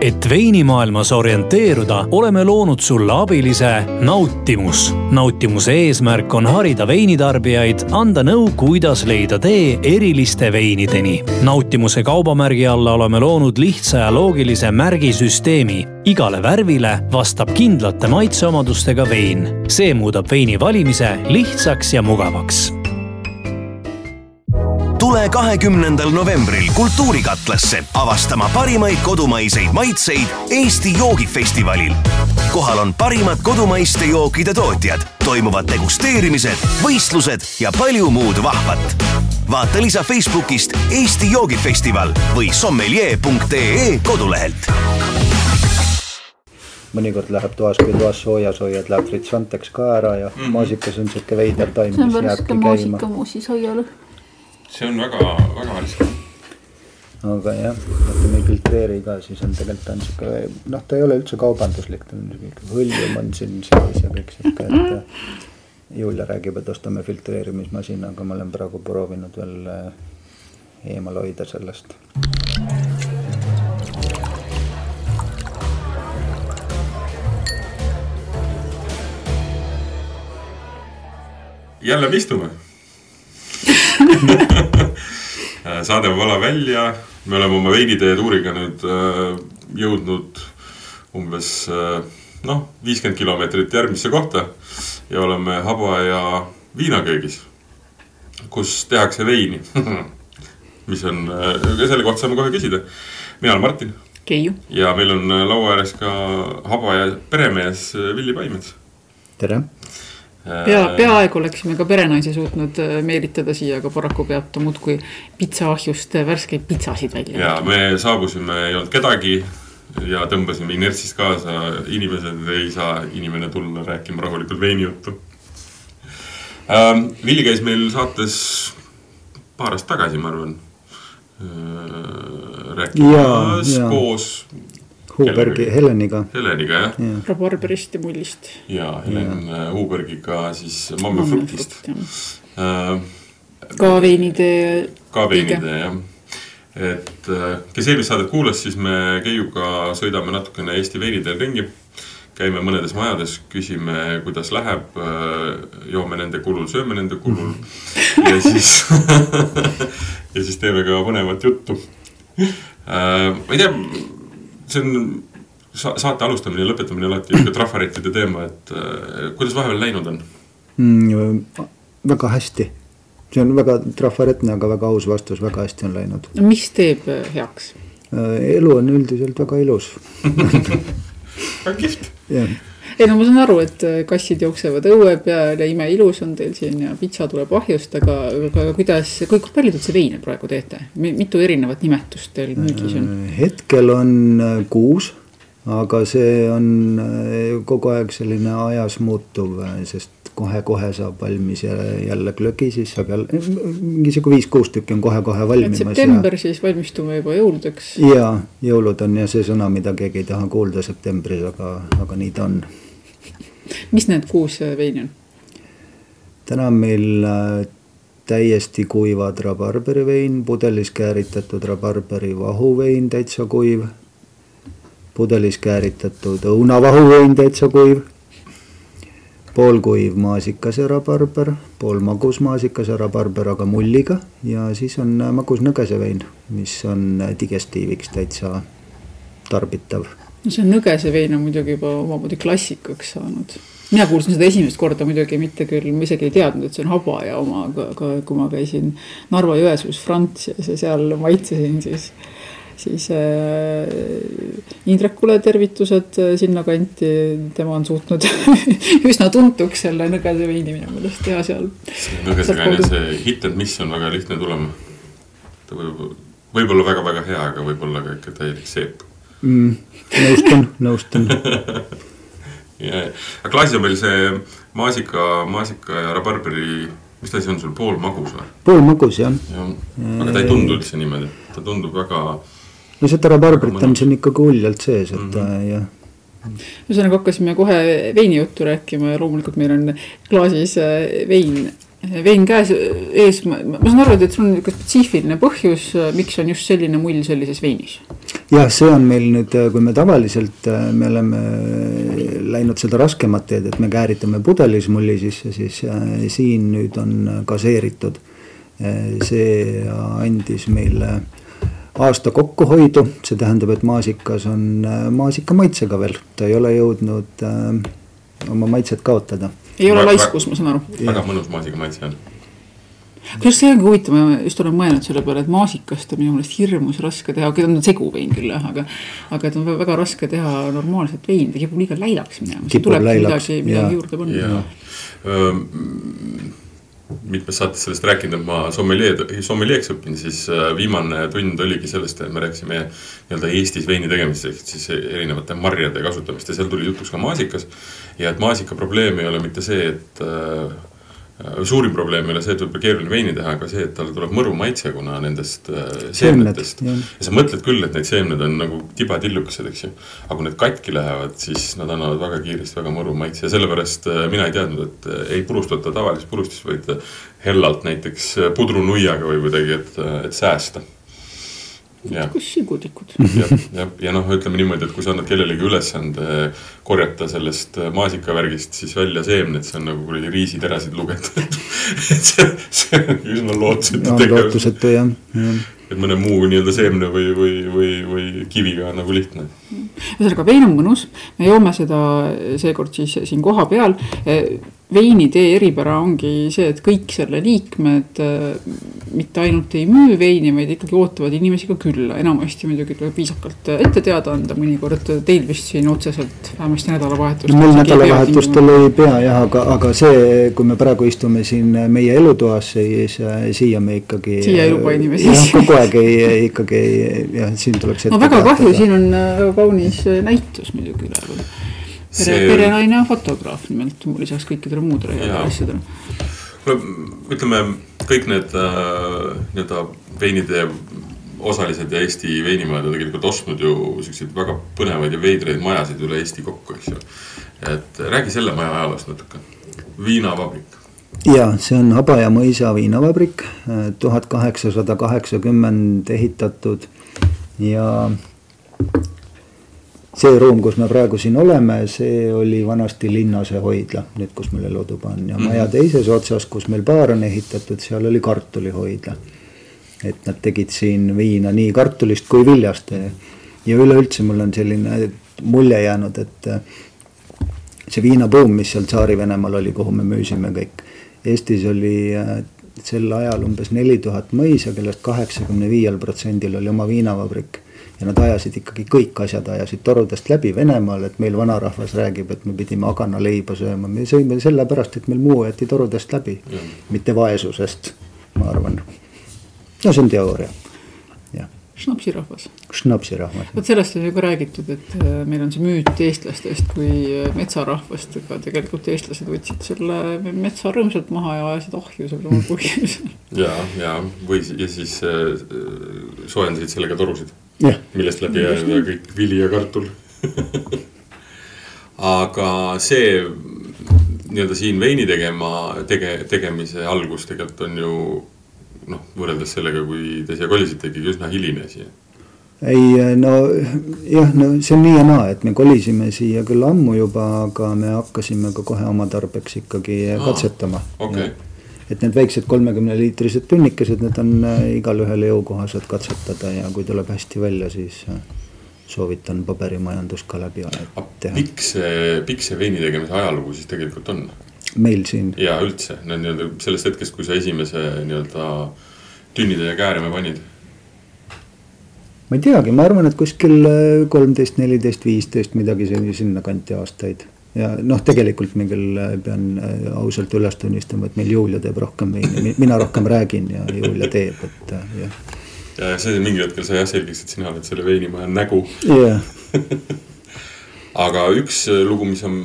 et veinimaailmas orienteeruda, oleme loonud sulle abilise Nautimus. nautimuse eesmärk on harida veinitarbijaid, anda nõu, kuidas leida tee eriliste veinideni. nautimuse kaubamärgi alla oleme loonud lihtsa ja loogilise märgisüsteemi. igale värvile vastab kindlate maitseomadustega vein. see muudab veini valimise lihtsaks ja mugavaks tule kahekümnendal novembril Kultuurikatlasse avastama parimaid kodumaiseid maitseid Eesti joogifestivalil. kohal on parimad kodumaiste jookide tootjad, toimuvad degusteerimised, võistlused ja palju muud vahvat. vaata lisa Facebookist Eesti joogifestival või sommelier.ee kodulehelt mõnikord läheb toas, kui toas soojas hoiad, läheb fritsanteks ka ära ja -hmm. maasikas on sihuke veider taim, mis jääbki käima. maasikamuusi saiale see on väga, väga riske. aga jah, kui me ei filtreeri ka, siis on tegelikult on sihuke noh, ta ei ole üldse kaubanduslik, ta on sihuke hõljum on siin sees ja kõik sihuke, et. Julia räägib, et ostame filtreerimismasina, aga ma olen praegu proovinud veel eh, eemal hoida sellest. jälle me istume saade on vala välja, me oleme oma veinitee tuuriga nüüd äh, jõudnud umbes äh, noh, viiskümmend kilomeetrit järgmisse kohta ja oleme haba ja viinaköögis, kus tehakse veini mis on, äh, selle kohta saame kohe küsida. mina olen Martin. Keiu. ja meil on laua ääres ka haba ja peremees Villi Paimets. tere pea, äh, peaaegu oleksime ka perenaisi suutnud äh, meelitada siia, aga paraku peab ta muudkui pitsaahjust äh, värskeid pitsasid välja. ja me saabusime, ei olnud kedagi ja tõmbasime inertsist kaasa, inimesed ei saa inimene tulla rääkima rahulikult veinijuttu ähm,. Villi käis meil saates paar aastat tagasi, ma arvan äh,. rääkimas koos Hubergi, Heleniga. Heleniga jah ja.. rabarberist ja mullist. ja Helen ja. Äh, Hubergiga siis Mamme Fruktist. Äh, ka veinide. ka veinide jah et äh, kes eelmist saadet kuulas, siis me Keiuga sõidame natukene Eesti veiniteel ringi. käime mõnedes majades, küsime, kuidas läheb, joome nende kulul, sööme nende kulul ja siis ja siis teeme ka põnevat juttu. ma ei tea see on sa saate alustamine ja lõpetamine alati niisugune trafarettide teema, et äh, kuidas vahepeal läinud on mm,? väga hästi, see on väga trafaretne, aga väga aus vastus, väga hästi on läinud. no mis teeb äh, heaks äh,? elu on üldiselt väga ilus väga kihvt. jah ei no ma saan aru, et äh, kassid jooksevad õue peal ja imeilus on teil siin ja pitsa tuleb ahjust, aga, aga kuidas, kui palju te üldse veine praegu teete, mitu erinevat nimetust teil müügis on? Äh, hetkel on äh, kuus, aga see on kogu aeg selline ajas muutuv, sest kohe-kohe saab valmis ja jälle glögi, siis saab jälle, mingi sihuke viis-kuus tükki on kohe-kohe valmimas. september ja... siis valmistume juba jõuludeks. ja jõulud on ja see sõna, mida keegi ei taha kuulda septembris, aga, aga nii ta on mis need kuus veini on? täna on meil äh, täiesti kuivad rabarberivein, pudelis kääritatud rabarberi vahuvein, täitsa kuiv. pudelis kääritatud õunavahuvein, täitsa kuiv. poolkuiv maasikas ja rabarber, pool magus maasikas ja rabarber, aga mulliga ja siis on äh, magus nõgesevein, mis on äh, digestiiviks täitsa tarbitav no see nõgese vein on muidugi juba omamoodi klassikaks saanud. mina kuulsin seda esimest korda muidugi mitte küll, ma isegi ei teadnud, et see on Habaja oma, aga, aga kui ma käisin Narva-Jõesuus Frantsias ja seal maitsesin, siis siis äh, Indrekule tervitused äh, sinnakanti, tema on suutnud üsna tuntuks selle nõgese veini minu meelest teha seal. see nõgese veini, see hit and miss on väga lihtne tulema. ta võib, võib olla väga-väga hea, aga võib-olla ka ikka täielik seep mm,. nõustun, nõustun ja, aga klaasis on meil see maasika, maasika ja rabarberi, mis ta asi on sul, poolmagus või? poolmagus jah ja,. aga ta ei tundu üldse niimoodi, ta tundub väga. no seda rabarbrit on siin ikkagi uljalt sees, et mm -hmm. jah ühesõnaga hakkasime kohe veinijuttu rääkima ja loomulikult meil on klaasis äh, vein vein käes, ees, ma saan aru, et sul on niisugune spetsiifiline põhjus, miks on just selline mull sellises veinis? Jah, see on meil nüüd, kui me tavaliselt, me oleme läinud seda raskemat teed, et me kääritame pudelis mulli sisse, siis äh, siin nüüd on gaseeritud. see andis meile aasta kokkuhoidu, see tähendab, et maasikas on maasika maitsega veel, ta ei ole jõudnud äh, oma maitset kaotada. ei ole laiskus, ma saan aru. väga mõnus maasika maitse on kuidas see ongi huvitav, ma just olen mõelnud selle peale, et maasikast on minu meelest hirmus raske teha, okei ta on seguvein küll jah, aga. aga et on väga raske teha normaalset veini, ta kipub liiga läilaks minema. kipub läilaks, midagi, midagi juurde panna. mitmes saates sellest rääkinud, et ma sommelier, sommeliers õpin, siis äh, viimane tund oligi sellest, et me rääkisime nii-öelda Eestis veini tegemisest, ehk siis erinevate marjade kasutamist ja seal tuli jutuks ka maasikas. ja et maasika probleem ei ole mitte see, et Äh, suurim probleem ei ole see, et võib-olla keeruline veini teha, aga see, et tal tuleb mõru maitse, kuna nendest äh, seemnetest. ja sa mõtled küll, et need seemned on nagu tibatillukesed, eks ju. aga kui need katki lähevad, siis nad annavad väga kiiresti väga mõru maitse ja sellepärast äh, mina ei teadnud, et ei purustata tavalises purustis, vaid hellalt näiteks pudrunuiaga või kuidagi, et, et säästa kus sigutikud. jah, ja, ja noh, ütleme niimoodi, et kui sa annad kellelegi ülesande korjata sellest maasikavärgist siis välja seemned, see on nagu kuradi riisiterasid lugeda et see, see on üsna lootusetu no, tegevus. lootusetu jah, jah et mõne muu nii-öelda seemne või, või, või, või kiviga on nagu lihtne. ühesõnaga, vein on mõnus, me joome seda seekord siis siin kohapeal veinitee eripära ongi see, et kõik selle liikmed äh, mitte ainult ei müü veini, vaid ikkagi ootavad inimesi ka külla, enamasti muidugi tuleb viisakalt ette teada anda, mõnikord teil vist siin otseselt vähemasti nädalavahetustel. meil nädalavahetustel ei pea jah, aga, aga see, kui me praegu istume siin meie elutoas, siis siia me ikkagi. siia ei luba inimesi. jah, kogu aeg ei, ikkagi jah, siin tuleks. no väga kahju, siin on väga kaunis näitus muidugi üleval pere, perenaine on fotograaf nimelt, lisaks kõikidele muudele headele asjadele. ütleme kõik need äh, nii-öelda veinide osalised ja Eesti veinimajad on tegelikult ostnud ju siukseid väga põnevaid ja veidraid majasid üle Eesti kokku, eks ju. et räägi selle maja ajaloost natuke, viinavabrik ja see on Habaja mõisa viinavabrik, tuhat kaheksasada kaheksakümmend ehitatud ja see ruum, kus me praegu siin oleme, see oli vanasti linnase hoidla, nüüd kus meil elutuba on ja maja teises otsas, kus meil baar on ehitatud, seal oli kartulihoidla. et nad tegid siin viina nii kartulist kui viljast ja üleüldse mul on selline mulje jäänud, et see viinabuum, mis seal Tsaari-Venemaal oli, kuhu me müüsime kõik. Eestis oli äh, sel ajal umbes neli tuhat mõisa, kellest kaheksakümne viiel protsendil oli oma viinavabrik ja nad ajasid ikkagi kõik asjad ajasid torudest läbi Venemaal, et meil vanarahvas räägib, et me pidime aganaleiba sööma, me sõime sellepärast, et meil muu jäeti torudest läbi, mitte vaesusest, ma arvan. no see on teooria, jah. šnapsirahvas. šnapsirahvas. vot sellest on ju ka räägitud, et äh, meil on see müüt eestlastest kui äh, metsarahvast, aga tegelikult eestlased võtsid selle metsa rõõmsalt maha ja ajasid ahju seal oma põhjusel. ja, ja või ja siis äh, soojendasid sellega torusid millest läbi jääb kõik vili ja kartul. Aga see nii-öelda siin veini tegema, tege-, tegemise algus tegelikult on ju noh, võrreldes sellega, kui te siia kolisite, ikkagi üsna hiline siia. ei no jah, no see on nii ja naa, et me kolisime siia küll ammu juba, aga me hakkasime ka kohe oma tarbeks ikkagi Aa, katsetama. okay et need väiksed kolmekümne liitrised tunnikesed, need on äh, igalühele jõukohased katsetada ja kui tuleb hästi välja, siis äh, soovitan paberimajandus ka läbi teha. pikk see, pikk see veini tegemise ajalugu siis tegelikult on? meil siin. ja üldse, no nii-öelda sellest hetkest, kui sa esimese nii-öelda tünnide ja käärme panid ma ei teagi, ma arvan, et kuskil äh, kolmteist, neliteist, viisteist midagi sinnakanti aastaid ja noh, tegelikult küll äh, pean äh, ausalt üles tunnistama, et meil Julia teeb rohkem mina rohkem räägin ja Julia teeb, et äh, jah. ja see mingil hetkel sai jah selgeks, et sina oled selle veinimaja nägu. jah aga üks lugu, mis on,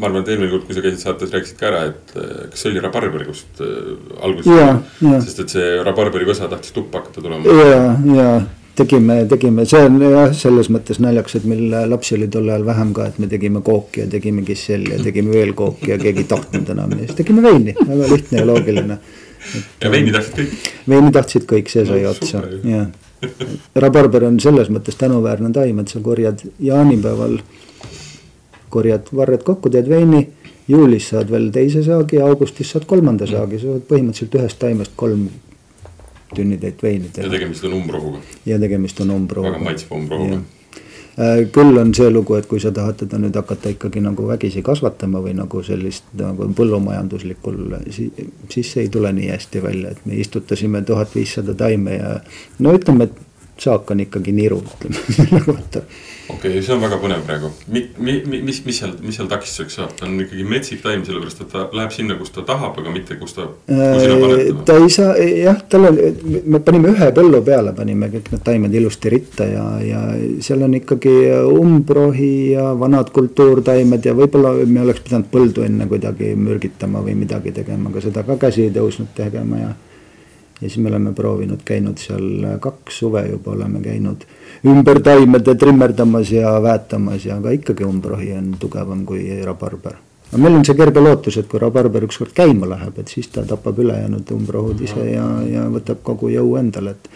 ma arvan, et eelmine kord, kui sa käisid saates, rääkisid ka ära, et kas see oli rabarberi, kust alguses. sest et see rabarberi võsa tahtis tuppa hakata tulema. ja, ja tegime, tegime, see on jah, selles mõttes naljakas, et meil lapsi oli tol ajal vähem ka, et me tegime kooki ja tegime kisselli ja tegime veel kooki ja keegi ei tahtnud enam ja siis tegime veini, väga lihtne ja loogiline. ja veini tahtsid kõik? veini tahtsid kõik, see sai no, otsa, jah. rabarber on selles mõttes tänuväärne taim, et sa korjad jaanipäeval, korjad varred kokku, teed veini juulis saad veel teise saagi, augustis saad kolmanda saagi, sa saad põhimõtteliselt ühest taimest kolm tünnitäit veini teha. ja tegemist on umbrohuga. ja tegemist on umbrohuga. väga maitsva umbrohuga äh, küll on see lugu, et kui sa tahad teda nüüd hakata ikkagi nagu vägisi kasvatama või nagu sellist nagu põllumajanduslikul, siis see ei tule nii hästi välja, et me istutasime tuhat viissada taime ja no ütleme, et saak on ikkagi niru, ütleme selle kohta okei okay,, see on väga põnev praegu. Mi, mi, mi, mis, mis seal, mis seal takistuseks saab, ta on ikkagi metsik taim, sellepärast et ta läheb sinna, kus ta tahab, aga mitte kus ta, panete. ta ei saa, jah, tal on, me panime ühe põllu peale, panime kõik need taimed ilusti ritta ja, ja seal on ikkagi umbrohi ja vanad kultuurtaimed ja võib-olla me oleks pidanud põldu enne kuidagi mürgitama või midagi tegema, aga seda ka käsi ei tõusnud tegema ja ja siis me oleme proovinud, käinud seal kaks suve juba oleme käinud ümber taimede trimmerdamas ja väetamas ja aga ikkagi umbrohi on tugevam kui rabarber. aga meil on see kerge lootus, et kui rabarber ükskord käima läheb, et siis ta tapab ülejäänud umbrohud ise ja, ja võtab kogu jõu endale, et,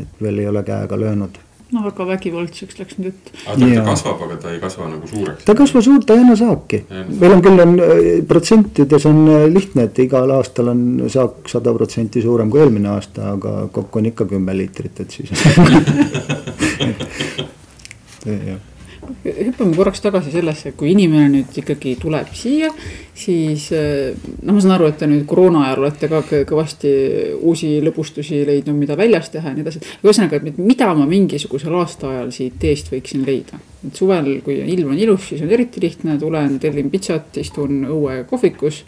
et veel ei ole käega löönud no väga vägivaldseks läks nüüd jutt. aga ta, ta kasvab, aga ta ei kasva nagu suureks? ta ei kasva suurt, ta ei anna saaki. meil on küll on äh, protsentides on äh, lihtne, et igal aastal on saak sada protsenti suurem kui eelmine aasta, aga kokku on ikka kümme liitrit, et siis jah hüppame korraks tagasi sellesse, kui inimene nüüd ikkagi tuleb siia, siis noh, ma saan aru, et te nüüd koroona ajal olete ka kõvasti uusi lõbustusi leidnud, mida väljas teha ja nii edasi. ühesõnaga, et mida ma mingisugusel aastaajal siit eest võiksin leida? et suvel, kui ilm on ilus, siis on eriti lihtne, tulen, tellin pitsat, istun õue kohvikus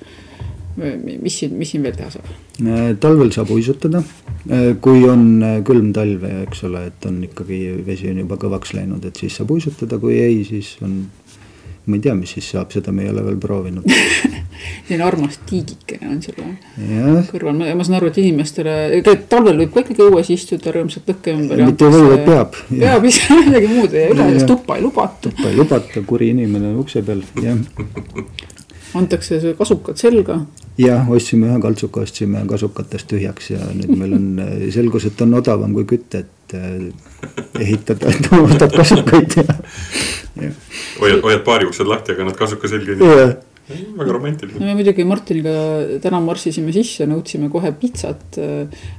mis siin, mis siin veel teha saab? Äh, talvel saab uisutada, äh, kui on äh, külm talv, eks ole, et on ikkagi vesi on juba kõvaks läinud, et siis saab uisutada, kui ei, siis on. ma ei tea, mis siis saab, seda me ei ole veel proovinud selline armas tiigikene on selle kõrval, ma saan aru, et inimestele, talvel võib ka ikkagi õues istuda rõõmsalt lõkke ümber. mitte ei või, vaid peab. peab ise midagi muud ja üle tuppa ei lubata. tuppa ei lubata, kuri inimene ukse peal, jah antakse see kasukad selga. jah, ostsime ühe kaltsuka, ostsime kasukatest tühjaks ja nüüd meil on, selgus, et on odavam kui kütet eh, ehitada, et ostad kasukaid ja, ja. hoiad, hoiad paari uksed lahti, aga nad kasuka selga ei tee väga romantiline. me muidugi Martiniga täna marssisime sisse, nõudsime kohe pitsat.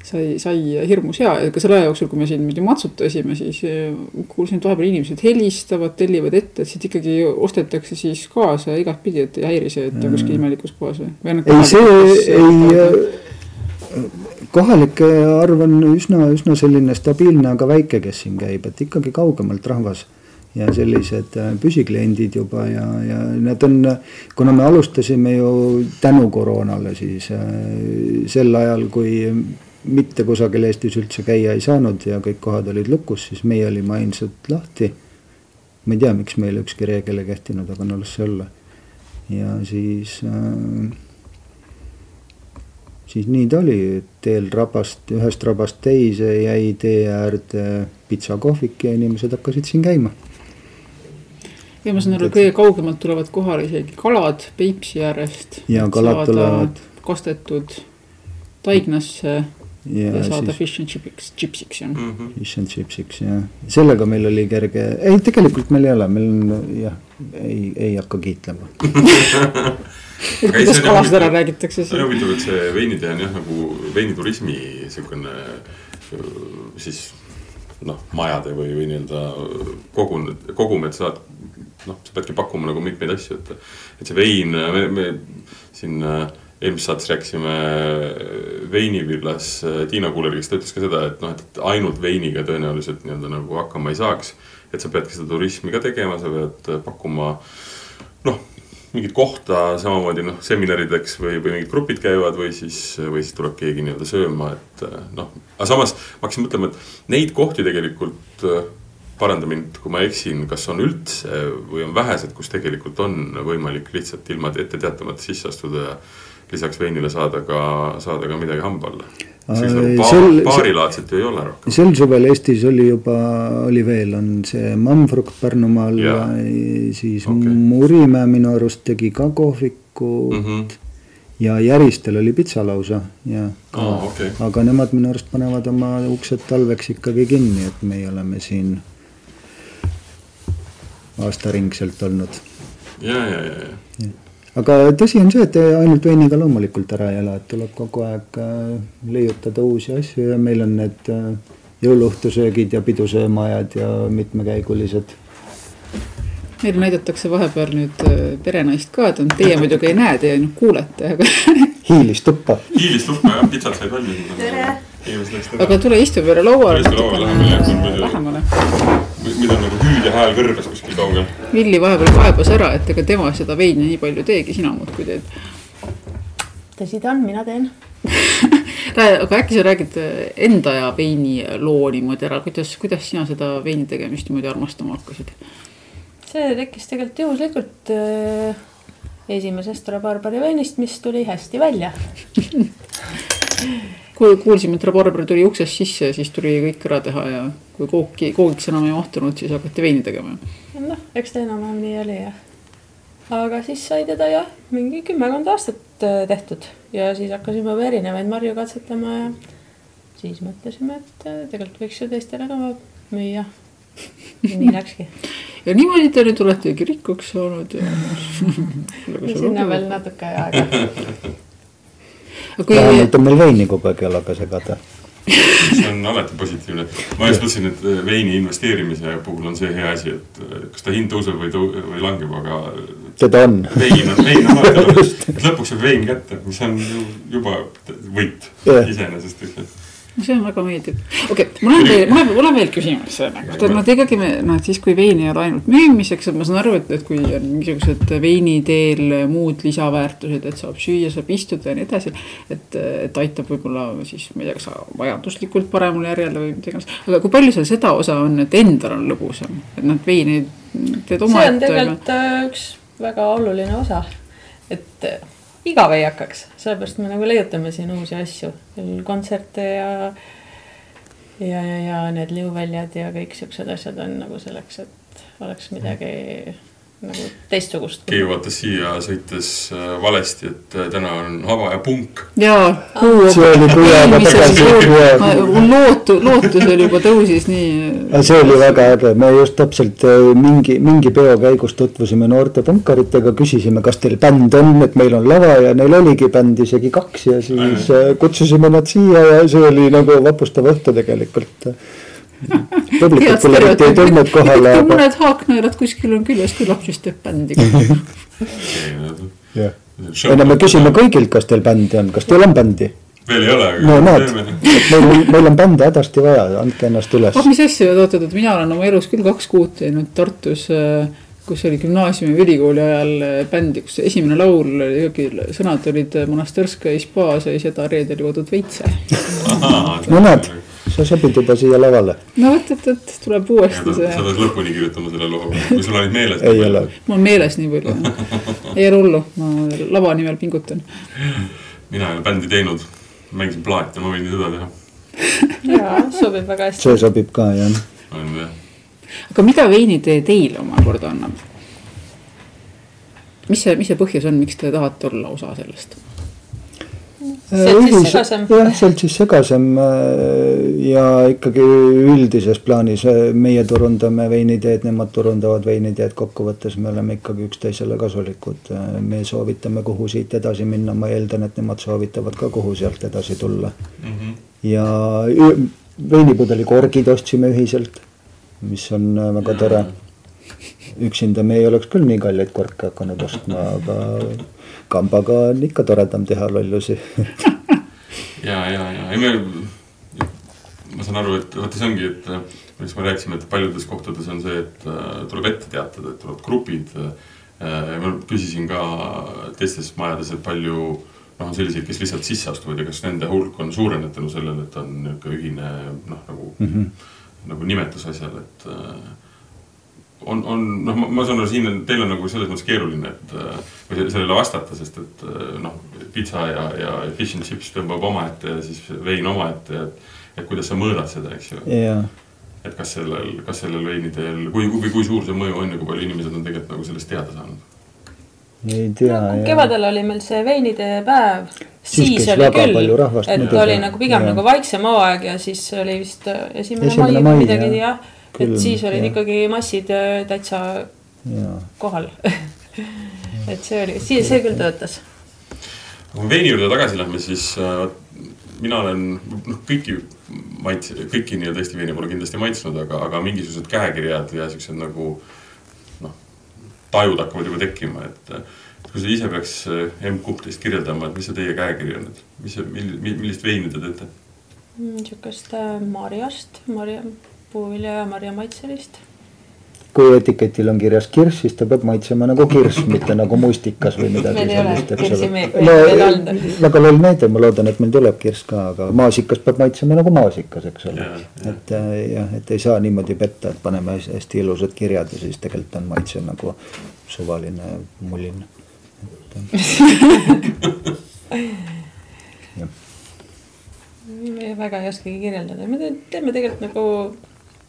sai, sai hirmus hea, ka selle aja jooksul, kui me siin muidu matsutasime, siis eh, kuulsin, et vahepeal inimesed helistavad, tellivad ette, et siit ikkagi ostetakse siis kaasa igatpidi, et ei häiri see, et ta kuskil imelikus kohas või? ei, see ei kohalike arv on üsna, üsna selline stabiilne, aga väike, kes siin käib, et ikkagi kaugemalt rahvas ja sellised äh, püsikliendid juba ja, ja need on, kuna me alustasime ju tänu koroonale, siis äh, sel ajal, kui mitte kusagil Eestis üldse käia ei saanud ja kõik kohad olid lukus, siis meie olime ainsad lahti. ma ei tea, miks meile ükski reegel ei kehtinud, aga no las see olla. ja siis äh, siis nii ta oli, teel rabast, ühest rabast teise jäi tee äärde pitsakohvik ja inimesed hakkasid siin käima ja ma saan aru, kõige kaugemalt tulevad kohale isegi kalad Peipsi äärest. ja kalad tulevad. kastetud Taignasse ja, ja saada siis... fish and chipsiks, chipsiks jah mm. -hmm. Fish and chipsiks jah, sellega meil oli kerge, ei tegelikult meil ei ole, meil on jah, ei, ei hakka kiitlema et kuidas kalast ära räägitakse. see on huvitav, et see veinitee on jah nagu veiniturismi siukene siis noh, majade või, või nii-öelda kogun, kogum, et saad noh, sa peadki pakkuma nagu mitmeid asju, et, et see vein, me, me siin äh, eelmises saates rääkisime äh, veinivillas äh, Tiina Kuuler, kes ta ütles ka seda, et noh, et ainult veiniga tõenäoliselt nii-öelda nagu hakkama ei saaks. et sa peadki seda turismi ka tegema, sa pead pakkuma noh, mingit kohta samamoodi noh, seminarideks või, või mingid grupid käivad või siis, või siis tuleb keegi nii-öelda sööma, et noh. aga samas ma hakkasin mõtlema, et neid kohti tegelikult paranda mind, kui ma eksin, kas on üldse või on vähesed, kus tegelikult on võimalik lihtsalt ilma ette teatamata sisse astuda ja lisaks veinile saada ka, saada ka midagi hamba alla? Siis nagu sel- baarilaadset ju ei ole rohkem. sel suvel Eestis oli juba, oli veel, on see Manfrukt Pärnumaal ja Jaa. siis okay. Murimäe minu arust tegi ka kohviku mm. -hmm. ja Järistel oli pitsa lausa ja aa, okei. aga nemad minu arust panevad oma uksed talveks ikkagi kinni, et meie oleme siin aastaringselt olnud. ja, ja, ja, ja. Aga tõsi on see, et ainult veiniga loomulikult ära ei ela, et tuleb kogu aeg äh, leiutada uusi asju ja meil on need äh, jõuluõhtusöögid ja pidusöömajad ja mitmekäigulised. meile näidatakse vahepeal nüüd äh, perenaist ka, et on- teie muidugi ei näe, teie ainult kuulete, aga hiilis tuppa. Hiilist lukku jah, pitsad said valmis. aga ära. tule istu peale lauale lähemale. Mida nagu hüüdja hääl kõrbes kuskil kaugel. Villi vahepeal kaebas ära, et ega tema seda veini nii palju teegi, sina muudkui teed. tõsi ta on, mina teen. aga äkki sa räägid enda ja veini loo niimoodi ära, kuidas, kuidas sina seda veini tegemist niimoodi armastama hakkasid? see tekkis tegelikult juhuslikult äh, esimesest rabarbari veinist, mis tuli hästi välja. kui kuulsime, et rabarber tuli uksest sisse, siis tuli kõik ära teha ja kui kooki, koogiks enam ei mahtunud, siis hakati veini tegema. noh, eks ta enam-vähem nii oli jah. aga siis sai teda jah, mingi kümmekond aastat äh, tehtud ja siis hakkasime juba erinevaid marju katsetama ja siis mõtlesime, et äh, tegelikult võiks ju teistele ka müüa. nii läkski. ja niimoodi te nüüd oletegi rikkaks saanud ja. sinna veel natuke aega. kui vähemalt on meil veini kogu aeg jalaga segada. see on alati positiivne. ma just mõtlesin, et veini investeerimise puhul on see hea asi, et eh, kas ta hind tõuseb või tõu-, või langeb, aga teda on. vein on, vein on alati olemas. et lõpuks saab vein kätte, mis on ju juba võit Jah. iseenesest lihtsalt. See on väga meeldiv. okei okay,, mul on teile, mul on, mul on veel küsimus. Nad ikkagi, noh, et siis kui vein ei ole ainult müümiseks, et ma saan aru, et, et kui on mingisugused veini teel muud lisaväärtused, et saab süüa, saab istuda ja nii edasi. et, et aitab võib-olla siis, ma ei tea, kas majanduslikult paremale järjele või mida iganes. aga kui palju seal seda osa on, et endal on lõbusam, et noh, et veini teed see on omaette. tegelikult äh, üks väga oluline osa, et igav ei hakkaks, sellepärast me nagu leiutame siin uusi asju, kontserte ja ja, ja, ja need liuväljad ja kõik siuksed asjad on nagu selleks, et oleks midagi nagu teistsugust. Keiu vaatas siia sõites äh, valesti, et äh, täna on hava ja punk. jaa, kuu. See oli kuu aega tagasi, lootu, lootus oli juba tõusis nii. see oli väga äge, me just täpselt äh, mingi, mingi peo käigus tutvusime noorte punkaritega, küsisime, kas teil bänd on, et meil on lava ja neil oligi bänd isegi kaks ja siis kutsusime nad siia ja see oli nagu vapustav õhtu tegelikult. publikut eriti ei tulnud kohale, mõned haaknõelad kuskil on küljes, küllap siis teeb bändi. ei no me küsime kõigilt, kas teil bändi on, kas teil on bändi? veel ei ole, no aga näed, teeme. et meil, meil on bände hädasti vaja, andke ennast üles. Ah, mis asja, oot, oot, mina olen oma elus küll kaks kuud teinud Tartus, kus oli gümnaasiumi või ülikooli ajal äh, bändi, kus esimene laul oli ikkagi, sõnad olid äh, Monastirskaja spa sai seda reedel joodud veitse. no näed, sa sobid juba siia lavale, no vot, et, et tuleb uuesti sa see, pead lõpuni kirjutama selle loo, kui sul olid meeles. ei ole. mul on meeles nii palju. ei ole hullu, ma lava nimel pingutan. mina ei ole bändi teinud, mängisin plaate, ma võin seda teha. jaa, sobib väga hästi. see sobib ka jah. on jah. aga mida veinitee teile omakorda annab? mis see, mis see põhjus on, miks te tahate olla osa sellest? Seltsis segasem. jah, seltsis segasem äh, ja ikkagi üldises plaanis äh, meie turundame veiniteed, nemad turundavad veiniteed, kokkuvõttes me oleme ikkagi üksteisele kasulikud. me soovitame, kuhu siit edasi minna, ma eeldan, et nemad soovitavad ka, kuhu sealt edasi tulla. ja ü- veinipudeli korgid ostsime ühiselt, mis on äh, väga tore. üksinda me ei oleks küll nii kalleid korke hakanud ostma, aga kambaga on ikka toredam teha lollusi ja, ja, ja ei me, ma saan aru, et vaata, see ongi, et millest me rääkisime, et paljudes kohtades on see, et äh, tuleb ette teatada, et tulevad grupid äh,. ma küsisin ka teistes majades, et palju noh, on selliseid, kes lihtsalt sisse astuvad ja kas nende hulk on suurenenud tänu sellele, et on niisugune ühine noh, nagu mm, -hmm. nagu nimetus asjal, et äh, on, on noh, ma saan aru, siin on, teil on nagu selles mõttes keeruline, et või sellele vastata, sest et noh, pitsa ja, ja fish and chips tõmbab omaette ja siis vein omaette, et, et kuidas sa mõõdad seda, eks ju yeah.. et kas sellel, kas sellel veinidel, kui, kui, kui suur see mõju on ja kui palju inimesed on tegelikult nagu sellest teada saanud? ei tea no,. kevadel oli meil see veinide päev. siis, oli küll, et oli nagu pigem ja. nagu vaiksem hooaeg ja siis oli vist esimene, esimene mai või midagi jah ja et siis olid ja. ikkagi massid äh, täitsa ja. kohal et see oli, see, see küll töötas. kui veini juurde tagasi lähme, siis äh, mina olen noh, kõiki maits-, kõiki nii-öelda Eesti veini pole kindlasti maitsnud, aga, aga mingisugused käekirjad ja siuksed nagu noh, tajud hakkavad juba tekkima, et kui sa ise peaks äh, M-kupp teist kirjeldama, et mis see teie käekiri on, et mis see, millist veini te teete? niisugust marjast, marja puuvilja ja marjamaitselist. kui etiketil on kirjas kirss, siis ta peab maitsema nagu kirss, mitte nagu mustikas või midagi sellist, eks ole. no väga loll näide, ma loodan, et meil tuleb kirss ka, aga maasikas peab maitsema nagu maasikas, eks ole. et äh, jah, et ei saa niimoodi petta, et paneme hästi ilusad kirjad ja siis tegelikult on maitse nagu suvaline mullin. me väga ei oskagi kirjeldada, me teeme tegelikult nagu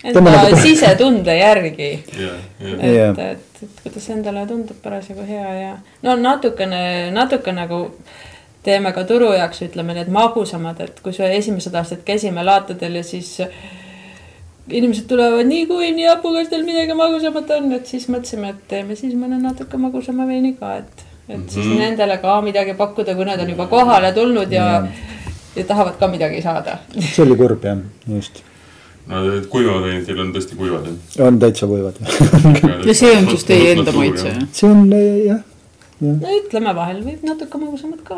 enda nagu... sisetunde järgi yeah,. Yeah. et, et, et kuidas endale tundub parasjagu hea ja no natukene, natuke nagu teeme ka turu jaoks, ütleme need magusamad, et kui sa esimesed aastad käisime laatadel ja siis inimesed tulevad nii kui nii hapu, kas teil midagi magusamat on, et siis mõtlesime, et teeme siis mõne natuke magusama veini ka, et, et mm -hmm. siis mhm. nendele ka midagi pakkuda, kui nad on juba kohale tulnud ja yeah., ja tahavad ka midagi saada. see oli kurb jah, just no kuivavad veinid teil on tõesti kuivad jah? on täitsa kuivad ja see on siis teie enda maitse jah? see on jah no ütleme, vahel võib natuke magusamad ka.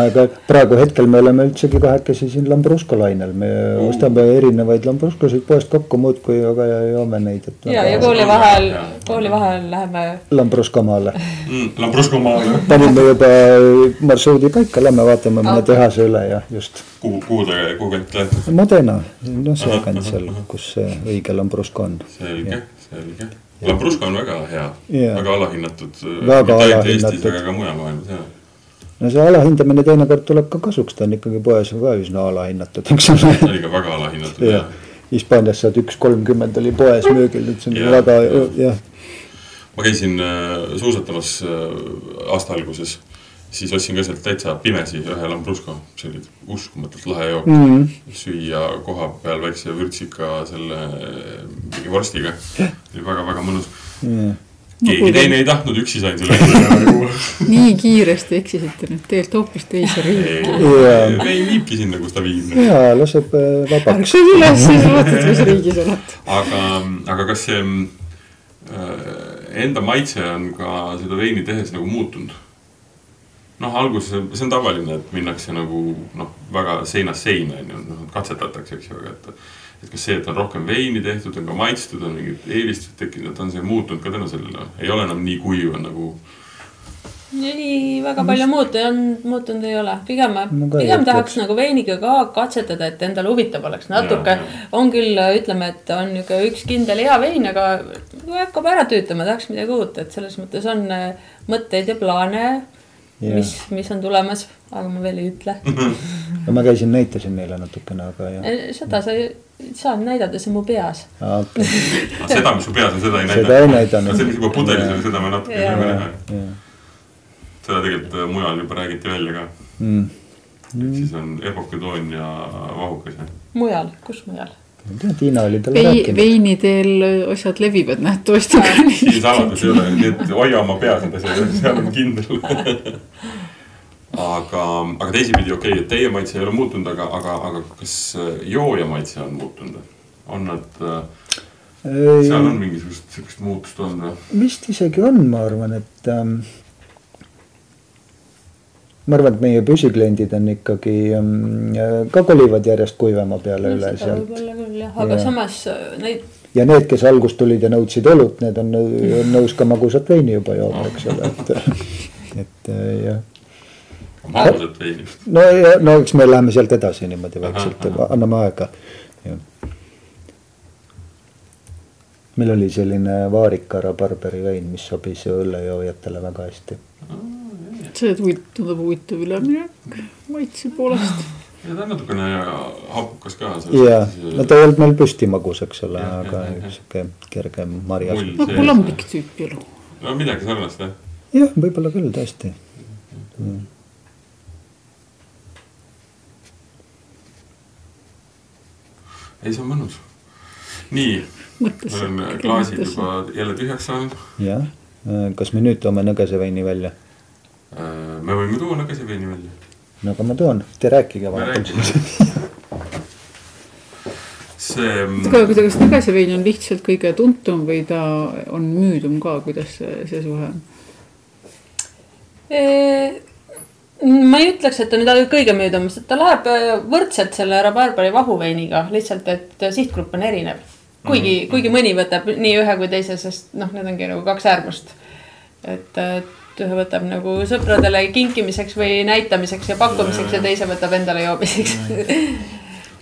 aga praegu hetkel me oleme üldsegi kahekesi siin Lambrusco lainel, me mm. ostame erinevaid Lambruscosid poest kokku muudkui, aga joome neid. ja, ja kooli vahel, kooli vahel läheme. Lambrusco maale mm,. Lambrusco maale. panime juba marsruudi paika, lähme vaatame mõne okay. tehase üle ja just. kuhu, kuhu te, kuhu kanti lähete? Modena, noh sealkant seal, kus see õige Lambrusco on. selge, selge Lambrusco on väga hea väga alahinnatud. väga alahinnatud. aga ka mujal maailmas, jah no see alahindamine teinekord tuleb ka kasuks, ta on ikkagi poes ka üsna alahinnatud, eks ole. ta oli ka väga alahinnatud jah. Hispaanias saad üks kolmkümmend oli poes müügil, et see on ja, väga jah. ma käisin äh, suusatamas äh, aasta alguses siis ostsin ka sealt täitsa pimesi ühe Lambrusco, see oli uskumatult lahe jook mm. -hmm. süüa koha peal väikse vürtsika selle mingi vorstiga, oli väga-väga mõnus mm keegi teine ei tahtnud, üksi sain selle nii kiiresti eksisite nüüd tegelikult hoopis teise riiki. ei viibki sinna, kus ta viib. ja laseb äh, vabaks. ärka üles, siis vaatad, mis riigis oled. aga, aga kas see äh, enda maitse on ka seda veini tehes nagu muutunud? Noh, alguses see on tavaline, et minnakse nagu noh, väga seinast seina on ju, noh katsetatakse, eks ju, aga et. et kas see, et on rohkem veini tehtud, on ka maitstud, on mingid eelistused tekkinud, et on see muutunud ka tänu sellele, ei ole enam nii kuiv nagu. ei, väga palju muutunud, muutunud ei ole, pigem, pigem tahaks nagu veiniga ka katsetada, et endale huvitav oleks natuke. on küll, ütleme, et on nihuke üks kindel hea vein, aga hakkab ära tüütama, tahaks midagi uut, et selles mõttes on mõtteid ja plaane yeah. mis, mis on tulemas, aga ma veel ei ütle no ma käisin, näitasin neile natukene, aga jah. seda sa ei saa näidata, see on mu peas okay. seda, mis su peas on, seda ei näidanud. seda ei näidanud. see, mis juba pudelis on, seda me natuke võime näha. seda tegelikult äh, mujal juba räägiti välja ka mm.. ehk siis on epokedoon ja vahukas. mujal, kus mujal? Ma ei tea, Tiina oli talle Vei, rääkinud. veiniteel asjad levivad nähtavasti. siin saladusi ei ole, nii et hoia oma peas need asjad, seal on kindel aga, aga teisipidi okei okay,, et teie maitse ei ole muutunud, aga, aga, aga kas äh, jooja maitse on muutunud? on nad, äh, seal on mingisugust sihukest muutust olnud või? vist isegi on, ma arvan, et ähm, ma arvan, et meie püsikliendid on ikkagi ähm, ka kolivad järjest kuivema peale no, üle sealt. Küll jah, aga ja. samas äh, neid. ja need, kes algust tulid ja nõudsid õlut, need on, on nõus ka magusat veini juba jooma, eks ole, et, et äh, jah. magusat veini? no ja, no eks me läheme sealt edasi niimoodi vaikselt, anname aega, jah meil oli selline vaarika rabarberi vein, mis sobis õllejoojatele väga hästi. see tundub huvitav üleminek maitse poolest. Ja ta on natukene hapukas ka. ja, no ta ei olnud meil püsti magus, eks ole, aga sihuke kerge marjas. nagu lamblik tüüpi elu. no midagi sarnast jah. jah, võib-olla küll tõesti mm.. ei, see on mõnus. nii, meil on klaasid juba jälle tühjaks saanud. jah, kas me nüüd toome nõgeseveini välja? Äh, me võime tuua nõgeseveini välja. No aga ma toon, te rääkige vahepeal see. aga kas nõgesevein on lihtsalt kõige tuntum või ta on müüdum ka, kuidas see, see suhe on? ma ei ütleks, et ta nüüd kõige müüdam, sest ta läheb äh, võrdselt selle rabarberi vahuveiniga, lihtsalt et sihtgrupp on erinev. kuigi mm, -hmm. kuigi mõni võtab nii ühe kui teise, sest noh, need ongi nagu kaks äärmust. et, et ühe võtab nagu sõpradele kinkimiseks või näitamiseks ja pakkumiseks ja teise võtab endale joomiseks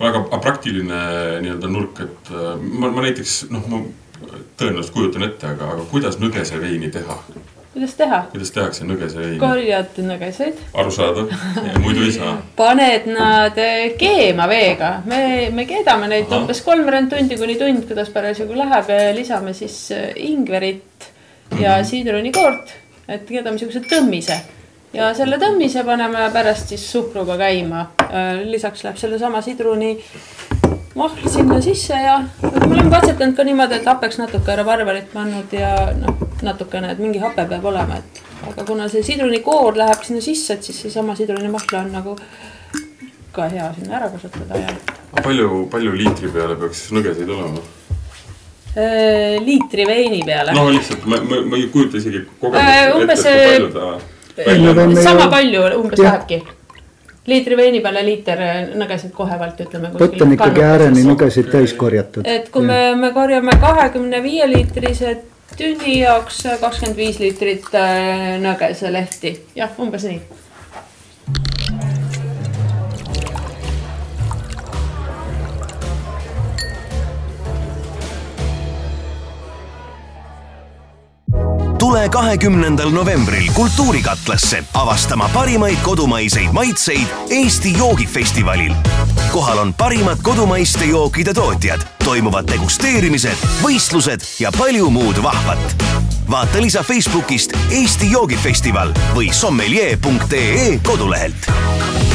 väga praktiline nii-öelda nurk, et äh, ma, ma näiteks noh, ma tõenäoliselt kujutan ette, aga, aga kuidas nõgeseveini teha kuidas teha? kuidas tehakse nõgeseveini? korjad nõgeseid. arusaadav, muidu ei saa. paned nad eh, keema veega, me, me keedame neid Aha. umbes kolmveerand tundi kuni tund, kuidas parasjagu läheb ja lisame siis eh, ingverit ja mm -hmm. siidrunikoort, et keedame siukse tõmmise ja selle tõmmise paneme pärast siis suhkruga käima. Eh, lisaks läheb sellesama sidruni mahl sinna sisse ja me oleme katsetanud ka niimoodi, et hapeks natuke rabarberit pannud ja noh, natukene, et mingi hape peab olema, et aga kuna see sidrunikoor läheb sinna sisse, et siis seesama sidrunimahla on nagu ka hea sinna ära kasutada ja. palju, palju liitri peale peaks nõgeseid olema? Äh, liitri veini peale. no lihtsalt ma, ma, ma ei kujuta isegi kogemust äh, umbes, ette, kui palju ta. sama palju umbes lähebki liitri veini peale liiter nõgesid kohevalt ütleme. võtt on ikkagi ääreni nõgesid täis korjatud. et kui me, me korjame kahekümne viie liitrise tünni jaoks kakskümmend viis liitrit äh, nõgeselehti, jah, umbes nii tule kahekümnendal novembril Kultuurikatlasse avastama parimaid kodumaiseid maitseid Eesti joogifestivalil. kohal on parimad kodumaiste jookide tootjad, toimuvad degusteerimised, võistlused ja palju muud vahvat. vaata lisa Facebookist Eesti joogifestival või sommelier.ee kodulehelt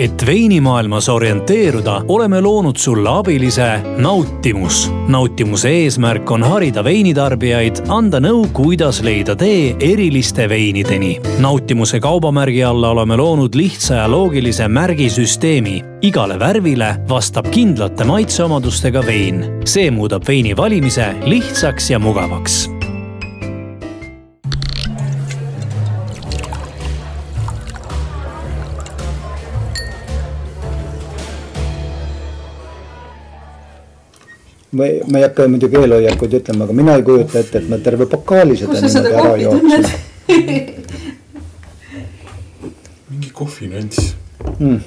et veinimaailmas orienteeruda, oleme loonud sulle abilise Nautimus. nautimuse eesmärk on harida veinitarbijaid, anda nõu, kuidas leida tee eriliste veinideni. nautimuse kaubamärgi alla oleme loonud lihtsa ja loogilise märgisüsteemi. igale värvile vastab kindlate maitseomadustega vein. see muudab veini valimise lihtsaks ja mugavaks ma ei, ma ei hakka muidugi eelhoiakuid ütlema, aga mina ei kujuta ette, et ma terve pokaali seda niimoodi ära jooksin. mingi kohvinüanss mm..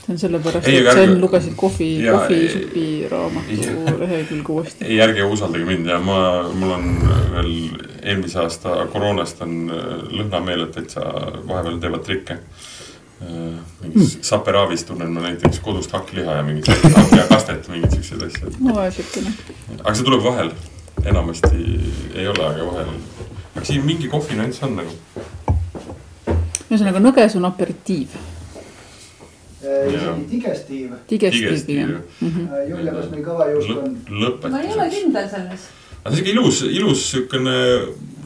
see on sellepärast, et sa enne lugesid kohvi, kohvisupi raamatu lehekülge uuesti. ei, ärge usaldage mind ja ma, mul on veel eelmise aasta koroonast on lõhnameeled täitsa vahepeal teevad trikke Äh, mingis mm. Saperaavis tunnen ma näiteks kodust hakkliha ja mingit hakki ja kastet, mingeid siukseid asju. no vaesukene. aga see tuleb vahel, enamasti ei ole, aga vahel. aga siin mingi kohvinüanss on nagu. ühesõnaga nõges on aperitiiv. isegi digestiiv. digestiiv pigem. Mhm. Äh, Julia, kas meil kavajuust on? lõpetuseks. ma ei ole kindel selles. aga see on siuke ilus, ilus siukene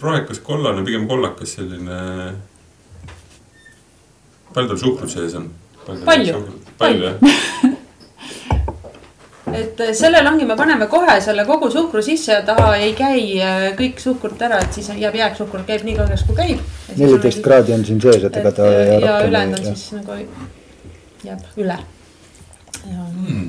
rohekas kollane, pigem kollakas selline palju tal suhkrut sees on? palju, palju jah et äh, selle langi me paneme kohe selle kogu suhkru sisse ja taha ei käi äh, kõik suhkrut ära, et siis jääb jääksuhkur, käib nii kaugeks kui käib. neliteist kraadi on siin sees, et ega ta. ja ülejäänud on siis nagu jääb üle. Mm.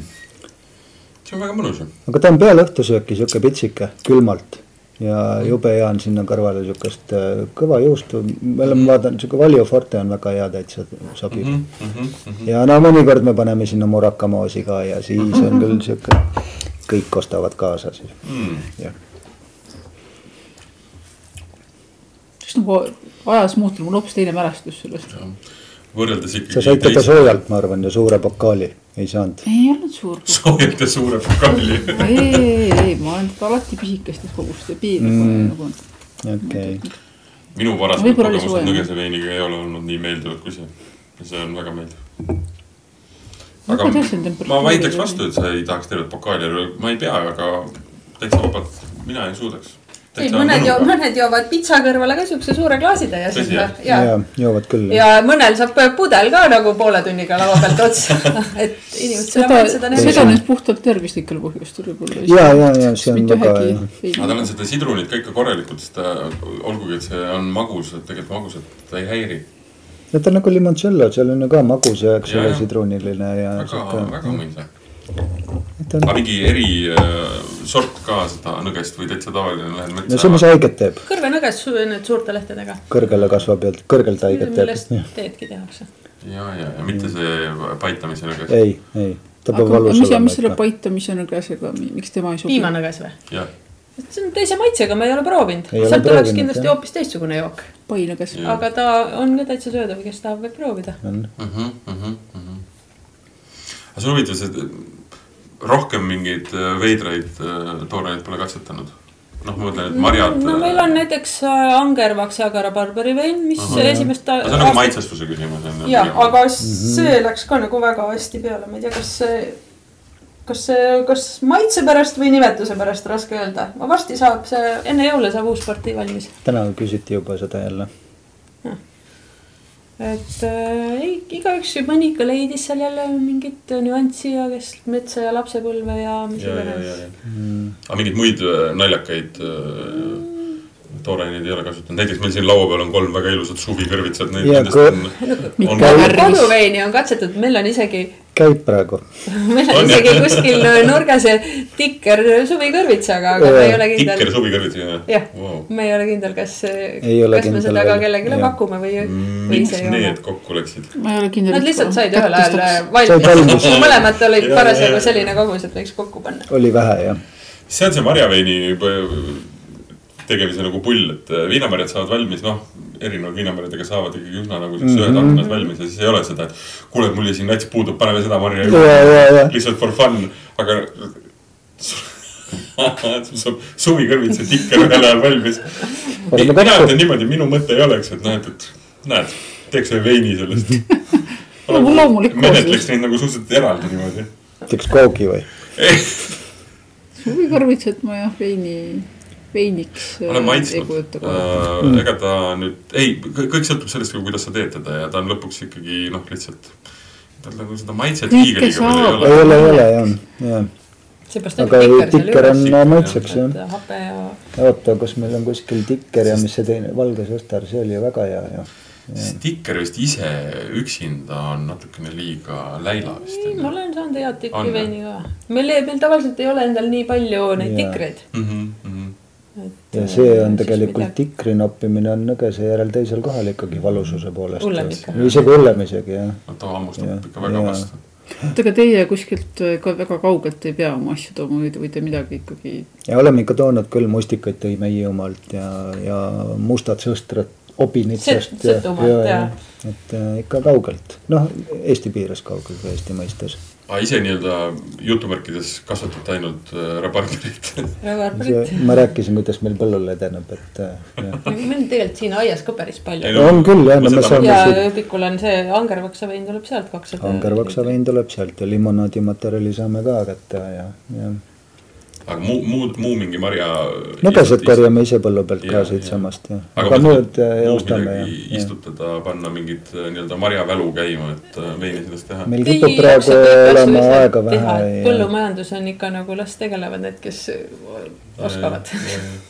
see on väga mõnus aga ta on peale õhtusööki sihuke pitsike, külmalt. Ja jube hea on sinna kõrvale niisugust äh, kõva juustu, me oleme vaadanud, niisugune Valio Forte on väga hea, täitsa sobib mm. Mhm, -hmm. ja no mõnikord me paneme sinna morakamoosi ka ja siis on küll niisugune, kõik ostavad kaasa siis mm. jah. siis nagu ajas muutunud, mul hoopis teine mälestus sellest. võrreldes ikkagi. sa said teda soojalt, ma arvan, ja suure pokaali ei saanud. ei olnud suur. ja suure pokaali ei, ei, ei, ma olen teda alati pisikestes kogustes piiril Mm. nagu. okei, minu varasemad kogemused soojem. nõgese veiniga ei ole olnud nii meeldivad kui see. ja see on väga meeldiv. Aga ma vaidleks vastu, et sa ei tahaks tervet pokaali, ma ei pea, aga täitsa vabalt, mina ei suudaks. ei, mõned joo-, mõned joovad pitsa kõrvale ka siukse suure klaasitäie jah? ja, ja joovad küll. ja mõnel saab pudel ka nagu poole tunniga laua pealt otsa, et inimesed seda seda, seda niimoodi. nüüd puhtalt tervislikel põhjustel võib-olla. ja, ja, ja see on väga hea. aga tal on seda sidrunit ka ikka korralikult, sest ta, olgugi, et see on magus, tegelikult magusat ta ei häiri. no ta on nagu limoncello, seal on ju ka magus ja eks Ja, ole sidruniline ja väga, väga mõisa. On aga, mingi eri äh, sort ka seda nõgest või täitsa tavaline, lähed no see, mis metsa. haiget teeb, kõrvenõges nüüd suurte lehtedega, kõrgele kasvab ja kõrgelt haiget teeb millest. teedki tehakse. ja, ja, ja mitte see paitamise nõges. ei, ei, ta peab aga valus mis, olema mis selle ikka. paitamise nõgesega, miks tema ei sobi? piimanõges või? see on teise maitsega, ma ei ole proovinud. Sealt tuleks kindlasti jah. hoopis teistsugune jook, painõges. Jah. aga ta on ka täitsa söödav, kes tahab, võib proovida. on, aga see on huvitav, see rohkem mingeid äh, veidraid äh, tooraid pole katsetanud. noh, ma mõtlen, et marjad. no meil on näiteks äh, Angervaks Jagara Barberi vein, mis Ahah. esimest see on nagu maitsestuse küsimus on ju. jah, aga see läks ka nagu väga hästi peale, ma ei tea, kas see, kas see, kas maitse pärast või nimetuse pärast, raske öelda. varsti saab see, enne jõule saab uus partii valmis. täna küsiti juba seda jälle. Et äh, ei, igaüks ju mõni ikka leidis seal jälle mingit nüanssi ja kes metsa ja lapsepõlve ja mis iganes. ja. aga mingeid muid äh, naljakaid äh, tooraineid ei ole kasutanud, näiteks meil siin laua peal on kolm väga ilusat suvikõrvitsat, neid nendest on, on koduveini on katsetatud, meil on isegi, käib praegu. meil on On, isegi jah? kuskil nurgas see tikker suvikõrvitsaga, aga ma ei ole tikker kindel. suvikõrvits, jah jah wow., ma ei ole kindel, kas, kas me seda ka kellelegi pakume või, või miks see ei ole need. kokku läksid? ma ei ole kindel. Nad lihtsalt said ühel ajal Said valmis mõlemad olid Ja, parasjagu ja, ja. selline kogus, et võiks kokku panna. oli vähe jah. see on see marjaveini põ- tegemise nagu pull, et äh, viinamarjad saavad valmis, noh, erinevad viinamarjadega saavad ikkagi üsna nagu siukse Mhm. ühe tahvnas valmis ja siis ei ole seda, et kuule, mul jäi siin nats puudub, paneme seda marja ja, ja, ja lihtsalt for fun, aga suvikõrvits ja tikker ühel ajal valmis. Mina ütlen niimoodi, minu mõte ei oleks, et noh, et, et näed, teeks ühe veini sellest. Nagu loomulik menetleks neid nagu suhteliselt eraldi niimoodi. teeks koogi või? suvikõrvitsat ma jah, veini, veiniks olen äh, ei maitsnud äh,, ega ta nüüd, ei, kõik sõltub sellest, kuidas sa teed teda ja ta on lõpuks ikkagi noh, lihtsalt. tal nagu seda maitset hiigeliga veel saab. ei ei ole. ole, ei ole jah, jah. seepärast Aga on tikker on maitseks jah. et hape ja oota, kas meil on kuskil tikker ja mis see teine, valge sõstar, see oli ju väga hea ju. stikker vist ise üksinda on natukene liiga läila vist ei, ma olen saanud head tikriveini ka. meil, meil tavaliselt ei ole endal nii palju neid tikreid. Mhm, mhm. ja see on tegelikult. tikri noppimine on nõgese järel teisel kohal ikkagi valususe poolest. Hullem ikka. isegi hullem isegi jah. ta hammustab ikka väga vastu. oota, aga teie kuskilt äh, ka väga kaugelt ei pea oma asju tooma või te võite midagi ikkagi. ja oleme ikka toonud küll mustikaid tõime Hiiumaalt ja, ja mustad sõstrad Obinitsast Set- Setumaalt, jaa. et äh, ikka kaugelt, noh Eesti piires kaugelt või Eesti mõistes. Aga ise nii-öelda jutumärkides kasvatate ainult äh, rabarberit rabarberit. ma rääkisin, kuidas meil põllul edeneb, et äh, meil on tegelikult siin aias ka päris Ei palju. no- on küll jah, no me saame ja siit, Õpikul on see Angervaksa vein tuleb sealt kakssada. Angervaksa vein tuleb sealt ja limonaadimaterjali saame ka kätte ja, ja aga muu, muud, muu mingi marja. nõgesed korjame ise põllu pealt ka Jaa, siitsamast ja, aga aga muud äh, ostame ja, ja. istutada, panna mingit äh, nii-öelda marjavälu käima, et äh, veini sellest teha. meil kipub praegu olema aega vähe ja põllumajandus on ikka nagu las tegelevad need, kes oskavad.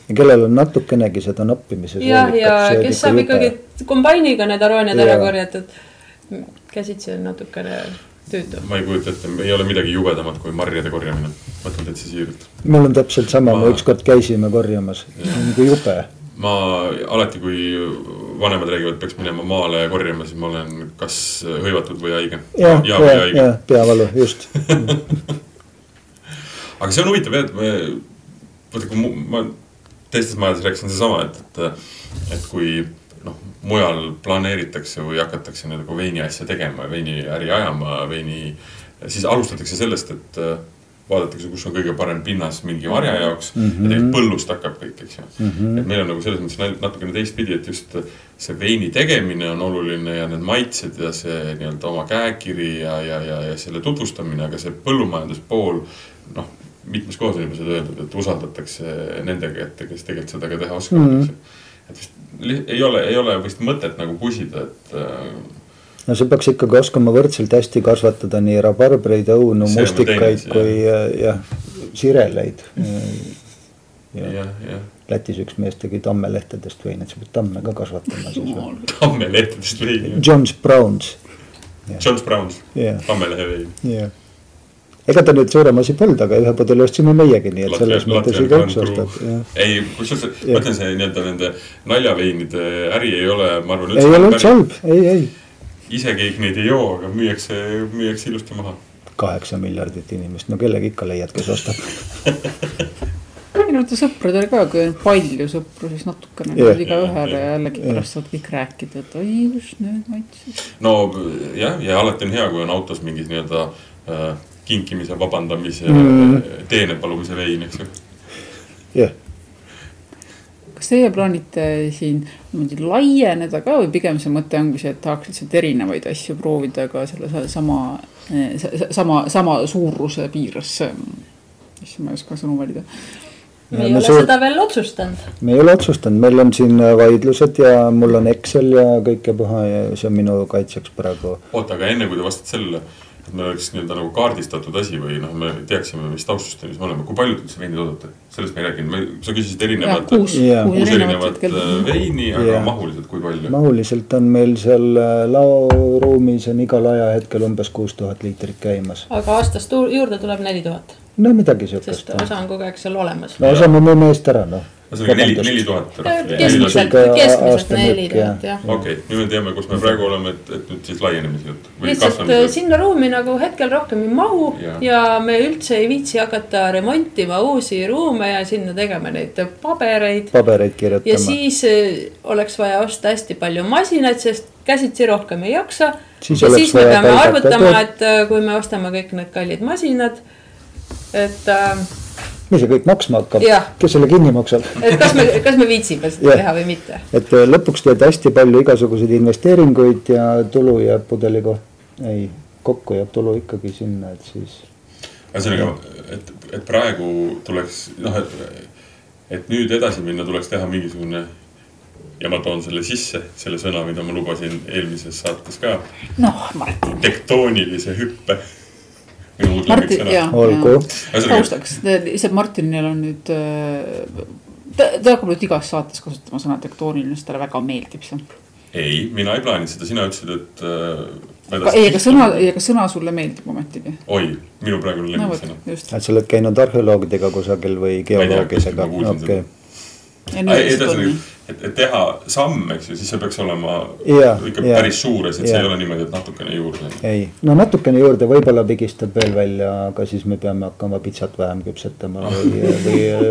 ja kellel on natukenegi seda noppimise jah, ja kes saab ikkagi kombainiga need arooniad ära Jaa. korjatud. käsitsi on natukene tüütu. ma ei kujuta ette, ei ole midagi jubedamat kui marjade korjamine, ma ütlen täitsa siiralt. mul on täpselt sama, me Ma- ükskord käisime korjamas, nagu jube. ma alati, kui vanemad räägivad, peaks minema maale korjama, siis ma olen kas hõivatud või haige. jah, ja, ja, ja. peavalu, just. aga see on huvitav jah, et me, vaata kui ma teistes majades rääkisin sedasama, et, et, et kui mujal planeeritakse või hakatakse nagu veini asja tegema veiniäri ajama, veini, siis alustatakse sellest, et äh, vaadatakse, kus on kõige parem pinnas mingi marja jaoks mm -hmm. ja tegelikult põllust hakkab kõik, eks ju mm. -hmm. et meil on nagu selles mõttes natukene teistpidi, et just see veini tegemine on oluline ja need maitsed ja see nii-öelda oma käekiri ja, ja, ja, ja selle tutvustamine, aga see põllumajanduspool noh, mitmes kohas on juba seda öeldud, et usaldatakse nende kätte, kes tegelikult seda ka teha oskavad mm, Mhm. -hmm. et vist ei ole, ei ole vist mõtet nagu pusida, et äh, no sa peaks ikkagi oskama võrdselt hästi kasvatada nii rabarbreid, õunu, mustikaid kui äh, jah, sireleid. jah, jah. Lätis üks mees tegi tammelehtedest veini, et sa pead tamme ka kasvatama siis või? tammelehtedest veini, John's Browns, Jones Browns tammelehe vein. jah. Ega ta nüüd suurem asi polnud, aga ühe pudeli ostsime meiegi, nii et selles mõttes igaüks ostab, jah. ei, kusjuures ma ütlen, see nii-öelda nende naljaveinide äri ei ole, ma arvan. ei ole üldse halb, ei, ei. ise keegi neid ei joo, aga müüakse, müüakse ilusti maha. kaheksa miljardit inimest, no kellegi ikka leiad, kes ostab. minu sõpradel ka, kui on palju sõpru, siis natukene yeah. igaühele Jah. jällegi pärast saavad kõik rääkida, et oi, kus need maitses. no jah, ja alati on hea, kui on autos mingis nii-öelda äh, kinkimise, vabandamise Mm. mm., teene palumise vein, eks ju. jah, kas teie plaanite siin niimoodi laieneda ka või pigem see mõte ongi see, et tahaks lihtsalt erinevaid asju proovida ka selle sa- sama, sama, sama suuruse piires. issand, ma ei oska sõnu valida. me ei No ole suur- seda veel otsustanud. me ei ole otsustanud, meil on siin vaidlused ja mul on Excel ja kõike puha ja see on minu kaitseks praegu. oota, aga enne kui te vastate sellele, et meil oleks nii-öelda nagu kaardistatud asi või noh, me teaksime, mis taustustel me oleme, kui palju te üldse veini toodate, sellest me ei rääkinud, sa küsisid erinevat, kuus, Jaa. kuus erinevat erinevat äh, veini, aga Jaa. mahuliselt kui palju? mahuliselt on meil seal äh, laoruumis on igal ajahetkel umbes kuus tuhat liitrit käimas. aga aastas juurde tuleb neli tuhat, no midagi sest siukest. osa on kogu aeg seal olemas. no osa me müüme eest ära, noh. Ühesõnaga neli, neli tuhat. keskmiselt, Sihuke keskmiselt aastamüük, neli tuhat jah. okei, nüüd me teame, kus me praegu oleme, et, et nüüd siis laienemise jutt. lihtsalt äh, sinna ruumi nagu hetkel rohkem ei mahu Jaa. ja me üldse ei viitsi hakata remontima uusi ruume ja sinna tegema neid pabereid. pabereid ja kirjutama. siis äh, oleks vaja osta hästi palju masinaid, sest käsitsi rohkem ei jaksa. Siis ja siis me peame arvutama, et äh, kui me ostame kõik need kallid masinad, et äh, mis see kõik maksma hakkab kes selle kinni maksab? et kas me, kas me viitsime seda teha või mitte. et äh, lõpuks teed hästi palju igasuguseid investeeringuid ja tulu jääb pudeli koht, ei, kokku jääb tulu ikkagi sinna, et siis. ühesõnaga, et, et praegu tuleks noh, et, et nüüd edasi minna tuleks teha mingisugune ja ma toon selle sisse, selle sõna, mida ma lubasin eelmises saates ka, noh, Martin. tektoonilise hüppe. Minu Martin, lemmiksõna jaa. olgu, taustaks, lihtsalt Martinil on nüüd, ta, ta hakkab nüüd igas saates kasutama sõna tektooniline, sest talle väga meeldib see. ei, mina ei plaaninud seda, sina ütlesid, et äh,. ei, aga sõna, ei, aga sõna sulle meeldib ometigi. oi, minu praegune no lemmiksõna,. just. et sa oled käinud arheoloogidega kusagil või kuulsin okei. Ja nüüd ei, lihtsalt on ühesõnaga nii., et, et teha samm, eks ju, siis see peaks olema Jaa, ikka jaa. päris suur, et see Jaa. ei ole niimoodi, et natukene juurde. ei, no natukene juurde võib-olla pigistab veel välja, aga siis me peame hakkama pitsat vähem küpsetama või, või äh,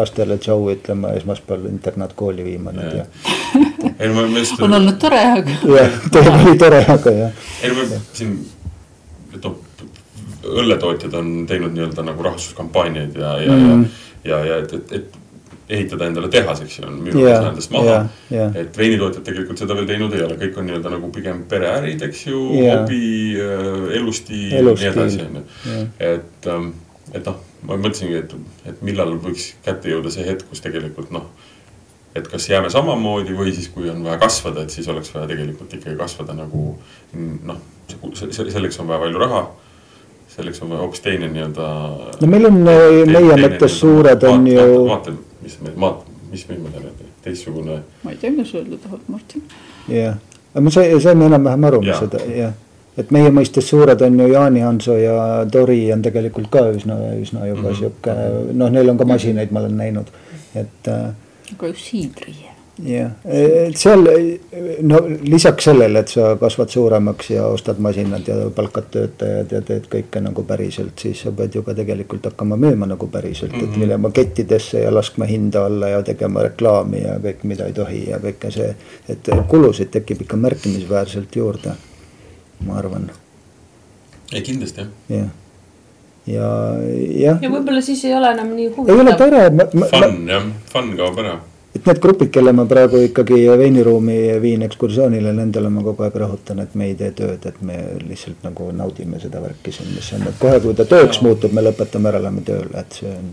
lastele tšau ütlema esmaspäeval internaatkooli viima nad ja. ei no ma just. on olnud tore, aga jah, teil oli tore, aga jah, ei no me siin, et noh, õlletootjad on teinud nii-öelda nagu rahastuskampaaniaid ja, ja mm. -hmm. ja, ja, ja et, et, et ehitada endale tehas, eks ju, on müünud Jaa, endast maha jaa, jaa. et veinitootjad tegelikult seda veel teinud ei ole, kõik on nii-öelda nagu pigem pereärid, eks ju, Jaa. hobi, elustiil ja nii edasi, on ju et, et noh, ma mõtlesingi, et, et millal võiks kätte jõuda see hetk, kus tegelikult noh, et kas jääme samamoodi või siis, kui on vaja kasvada, et siis oleks vaja tegelikult ikkagi kasvada nagu noh, selleks on vaja palju raha. selleks on vaja hoopis teine nii-öelda. no meil on äh, meie mõttes suured on ju, vaata, mis me, maat-, mis me mõtleme, teistsugune. ma ei tea, mida sa öelda tahad, Martin. jah, aga me sai- saime enam-vähem aru Jaa. seda, jah. et meie mõistes suured on ju Jaani Hanso ja Tori on tegelikult ka üsna, üsna juba Mhm. sihuke, noh, neil on ka masinaid, ma olen näinud, et äh, aga just siidri. Jah, et seal no lisaks sellele, et sa kasvad suuremaks ja ostad masinad ja palkad töötajad ja teed kõike nagu päriselt, siis sa pead ju ka tegelikult hakkama müüma nagu päriselt mm, -hmm. et minema kettidesse ja laskma hinda alla ja tegema reklaami ja kõik, mida ei tohi ja kõike see. et kulusid tekib ikka märkimisväärselt juurde, ma arvan, ei kindlasti jah. jah. ja, jah. ja võib-olla siis ei ole enam nii ei ole huvitav. tore, Fun jah, fun kaob ära. Et need grupid, kelle ma praegu ikkagi veiniruumi viin ekskursioonile, nendele ma kogu aeg rõhutan, et me ei tee tööd, et me lihtsalt nagu naudime seda värki siin, mis on, et kohe, kui ta tööks muutub, me lõpetame ära, lähme tööle, et see on.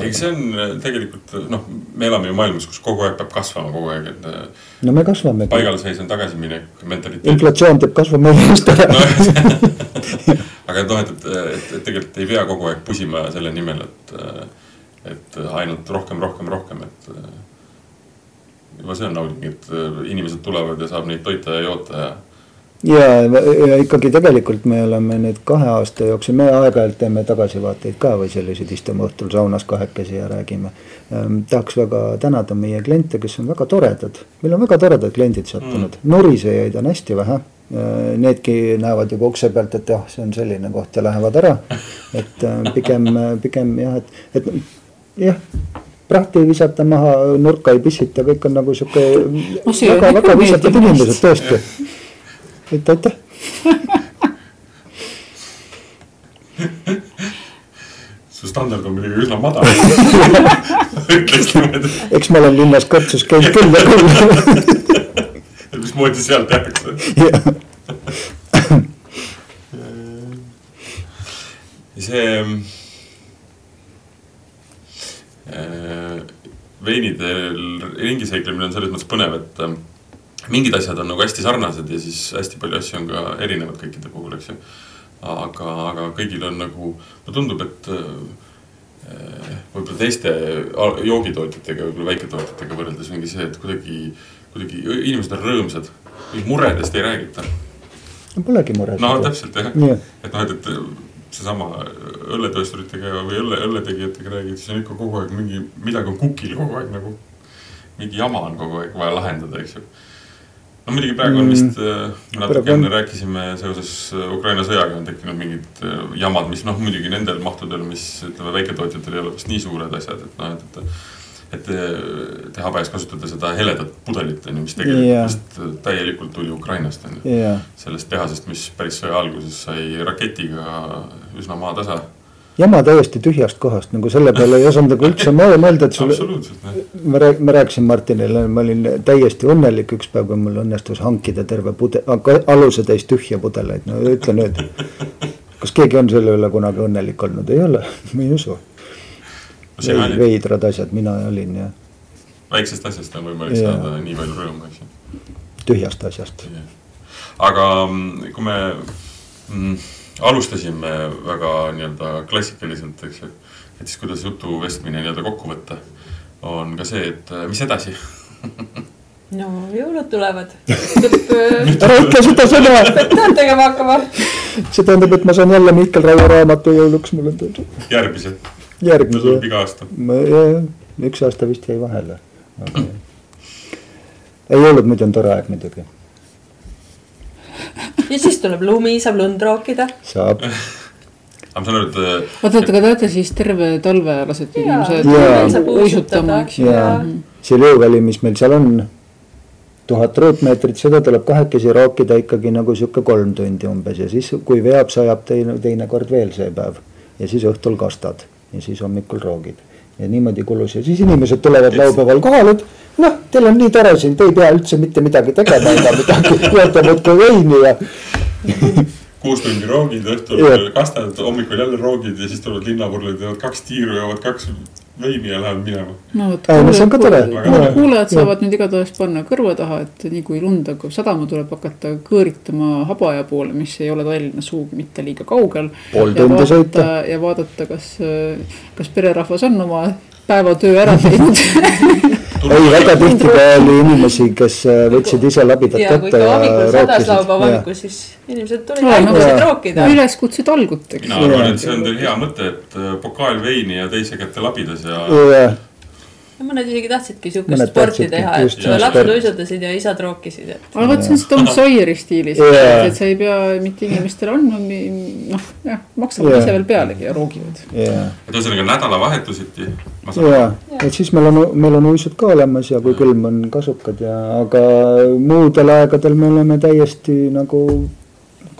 ei, see on äh, tegelikult noh, me elame ju maailmas, kus kogu aeg peab kasvama kogu aeg, et äh, no me kasvame. paigalseis on tagasiminek mentaliteet. inflatsioon teeb kasvu meie eest ära no. aga noh, et, et, et tegelikult ei pea kogu aeg pusima selle nimel, et, et ainult rohkem, rohkem, rohkem, et äh, juba see on nauding, et äh, inimesed tulevad ja saab neid toita ja joota ja ja, ja ikkagi tegelikult me oleme nüüd kahe aasta jooksul, me aeg-ajalt teeme tagasivaateid ka või selliseid, istume õhtul saunas kahekesi ja räägime ähm,. tahaks väga tänada meie kliente, kes on väga toredad, meil on väga toredad kliendid sattunud mm., nurisejaid on hästi vähe Needki näevad juba ukse pealt, et jah, see on selline koht ja lähevad ära. et pigem, pigem jah, et, et jah, prahti ei visata maha, nurka ei pissita, kõik on nagu sihuke No see on väga, ikka väga viisakad inimesed tõesti. et aitäh. su standard on muidugi üsna madal ütleks niimoodi, eks ma olen linnas kõrtsus käinud küll ja küll et mismoodi seal tehakse. see veinidel ringi seiklemine on selles mõttes põnev, et äh, mingid asjad on nagu hästi sarnased ja siis hästi palju asju on ka erinevad kõikide puhul, eks ju. aga, aga kõigil on nagu, mulle tundub, et äh, võib-olla teiste joogitootjatega, võib-olla väiketootjatega võrreldes ongi see, et kuidagi, kuidagi inimesed on rõõmsad, muredest ei räägita. Polegi muresid. no täpselt jah Nii., et noh, et, et seesama õlletöösturitega või õlle, õlletegijatega räägid, siis on ikka kogu aeg mingi, midagi on kukil kogu aeg nagu. mingi jama on kogu aeg vaja lahendada, eks ju. no muidugi praegu on vist mm,, natuke praegu on- enne rääkisime seoses äh, Ukraina sõjaga on tekkinud mingid äh, jamad, mis noh, muidugi nendel mahtudel, mis ütleme, väiketootjatel ei ole vist nii suured asjad, et noh, et, et et te- te habes kasutada seda heledat pudelit on ju, mis tegelikult Jaa. vist täielikult tuli Ukrainast on ju jaa, sellest tehasest, mis päris sõja alguses sai raketiga üsna maatasa. jama täiesti tühjast kohast nagu selle peale ei osanud nagu üldse mõelda et sul ma rääk-, ma rääkisin Martinile, ma olin täiesti õnnelik üks päev, kui mul õnnestus hankida terve pude-, alusetäis tühja pudeleid, no ütle nüüd. kas keegi on selle üle kunagi õnnelik olnud, ei ole, ma ei usu. Veidrad asjad, mina olin ja väiksest asjast on võimalik Jaa. saada nii palju rõõmu, eks ju. tühjast asjast. aga mm, kui me mm, alustasime väga nii-öelda klassikaliselt, eks ju, et siis kuidas jutu vestmine nii-öelda kokku võtta, on ka see, et äh, mis edasi. no jõulud tulevad. peab ära ütle seda sõna, tööd tegema hakkama. see tähendab, et ma saan jälle Mihkel Raua raamatu jõuluks, mul on tulnud järgmise, ta järgmise tuleb. iga aasta. üks aasta vist jäi vahele. ei jõulud muidu on tore aeg muidugi, ja siis tuleb lumi, saab lund rookida. saab. aga ma saan aru, et äh, oota, oota, aga te olete siis terve talve lasete inimesed uisutama, eks ju. ja see Lõõväli, mis meil seal on, tuhat ruutmeetrit, seda tuleb kahekesi rookida ikkagi nagu sihuke kolm tundi umbes ja siis, kui veab, sajab teine, teinekord veel see päev. ja siis õhtul kastad ja siis hommikul roogid ja niimoodi kulus. Ja siis inimesed tulevad laupäeval kohale, et noh, teil on nii tore siin, te ei pea üldse mitte midagi tegema ega midagi, joote muudkui veini ja kuus tundi roogid, õhtul kastad, hommikul jälle roogid ja siis tulevad linnapurlid, teevad kaks tiiru, joovad kaks veini ja lähevad minema. no vot, kuulajad kuulajad Jaa. saavad nüüd igatahes panna kõrva taha, et nii kui lund hakkab sadama, tuleb hakata kõõritama Habaja poole, mis ei ole Tallinna sugugi mitte liiga kaugel. Pool tundi sõita. ja vaadata, kas, kas pererahvas on oma päevatöö ära teinud ei, väga tihtipeale oli inimesi, kes äh, võtsid ise labidat ja kui kätte ja hommikul sadas laupäeva rookisid. hommikul, siis inimesed tulid haigusid jaa. rookida. üleskutse talguteks. mina arvan, et see on teil hea mõte, et äh, pokaal veini ja teise kätte labidas ja jah, mõned isegi tahtsidki siukest sporti teha, et lapsed uisutasid ja isad rookisid, et aga vot see on see Tom Sawyeri stiilis Jaa. et sa ei pea mitte inimestele andma, noh jah, maksavad Jaa. ise veel pealegi ja roogivad. ja, et ühesõnaga nädalavahetuseti. ja, et siis meil on, meil on uisud ka olemas ja kui külm on kasukad ja, aga muudel aegadel me oleme täiesti nagu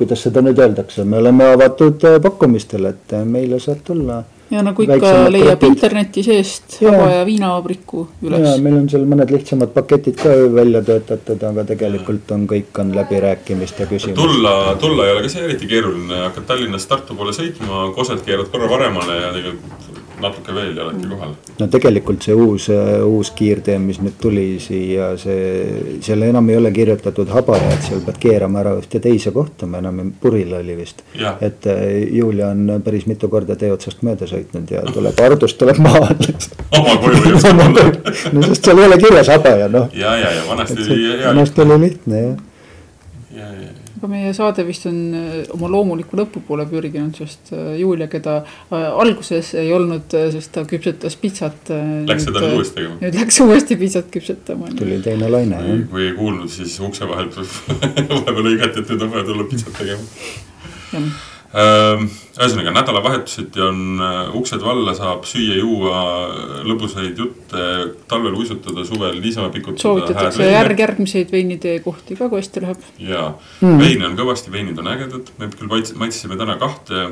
kuidas seda nüüd öeldakse, me oleme avatud äh, pakkumistele, et äh, meile saab tulla ja nagu ikka leiab interneti seest haba ja viinavabriku ja üles. meil on seal mõned lihtsamad paketid ka välja töötatud, aga tegelikult on kõik on läbirääkimiste küsimus. tulla, tulla ei ole ka see eriti keeruline, hakkad Tallinnast Tartu poole sõitma, Koselt keerad korra varemale ja tegelikult natuke veel ja oledki kohal. no tegelikult see uus, uus kiirtee, mis nüüd tuli siia, see, seal enam ei ole kirjutatud habara, et seal pead keerama ära ühte teise kohta, me enam, Puril oli vist. Et äh, Julia on päris mitu korda tee otsast mööda sõitnud ja tuleb, Hardust tuleb maha alles. oma koju tulla. no sest seal ei ole kirjas haba ja noh, ja, ja, ja vanasti oli hea. vanasti oli lihtne jah. ja, ja, aga meie saade vist on äh, oma loomuliku lõpu poole pürginud, sest äh, Julia, keda äh, alguses ei olnud, sest ta küpsetas pitsat. Läks seda nüüd uuesti tegema? nüüd läks uuesti pitsat küpsetama. tuli teine laine kui jah. kui ei kuulnud, siis ukse vahelt vahepeal lõigati, et nüüd on vaja tulla pitsat tegema. Ühesõnaga nädalavahetuseti on uksed valla, saab süüa-juua lõbusaid jutte, talvel uisutada, suvel niisama pikutada. soovitatakse järg, järgmiseid veinitee kohti ka, kui hästi läheb. ja mm. veine on kõvasti, veinid on ägedad, me küll maits-, maitsesime täna kahte,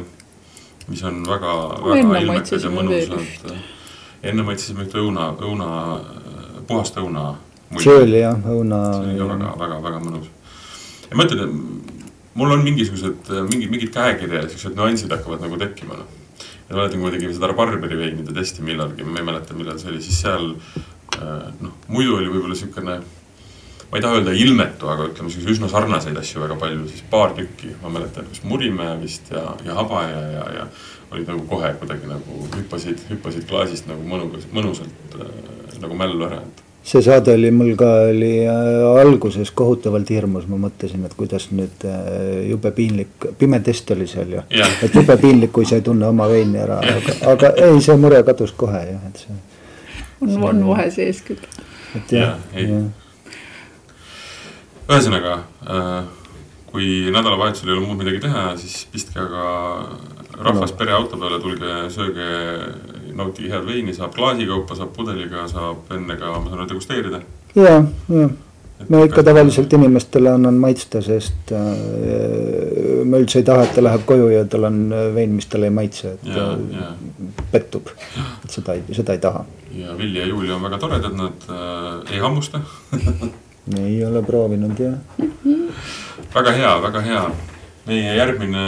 mis on väga, väga ilmekad ja mõnusad. enne maitsesime ühte õuna, õuna, puhast õuna. see oli jah, õuna. see oli ka väga, väga, väga mõnus. ja ma ütlen, et mul on mingisugused, mingid, mingid käekirja ja siuksed nüansid hakkavad nagu tekkima, noh. ja mäletan, kui me tegime seda Barberi veinide testi millalgi, ma ei mäleta, millal see oli, siis seal äh, noh, muidu oli võib-olla siukene ma ei taha öelda ilmetu, aga ütleme siis üsna sarnaseid asju väga palju, siis paar tükki, ma mäletan, kas Murimäe vist ja, ja Haba ja, ja, ja olid nagu kohe kuidagi nagu hüppasid, hüppasid klaasist nagu mõnuga, mõnusalt äh, nagu mällu ära, et see saade oli mul ka, oli äh, alguses kohutavalt hirmus, ma mõtlesin, et kuidas nüüd äh, jube piinlik, pime test oli seal ju. Et jube piinlik, kui sa ei tunne oma veini ära, aga, aga ei, see mure kadus kohe jah, et see, on, on vahe sees küll. et jah jah. ühesõnaga äh, kui nädalavahetusel ei ole muud midagi teha, siis pistke aga rahvas pereauto peale, tulge sööge, nautige head veini, saab klaasi kaupa, saab pudeliga, saab enne ka, ma saan aru, degusteerida. ja, ja ma ikka tavaliselt inimestele annan maitsta, sest äh, ma üldse ei taha, et ta läheb koju ja tal on vein, mis talle ei maitse, et ja, ta ja, pettub. et seda ei, seda ei taha. ja Villi ja Julia on väga toredad, nad äh, ei hammusta. ei ole proovinud jah. väga hea, väga hea. meie järgmine,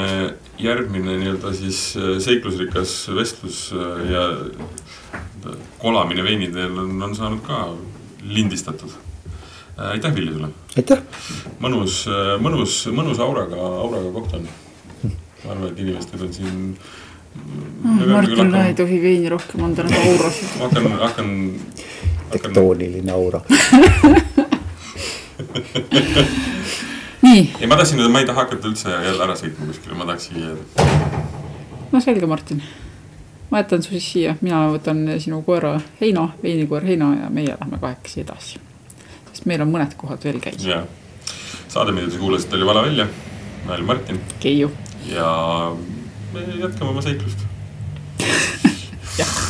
järgmine nii-öelda siis äh, seiklusrikas vestlus äh, ja kolamine veini teel on, on saanud ka lindistatud. aitäh, Villi sulle. aitäh. mõnus, mõnus, mõnus auraga, auraga koht on. ma arvan, et inimestel on siin. Martinile ei tohi veini rohkem anda nagu aurasid. ma hakkan, hakkan, hakkan, tektooniline aura. ei ma tahtsin ma ei taha hakata üldse jälle ära sõitma kuskile, ma tahaks siia jääda. no selge, Martin. ma jätan su siis siia, mina võtan sinu koera Heino, veinikoer Heino ja meie lähme kahekesi edasi. sest meil on mõned kohad veel käia. ja saade, mida te kuulasite, oli Vala välja. ma olen Martin Keiu. ja me jätkame oma seiklust. jah,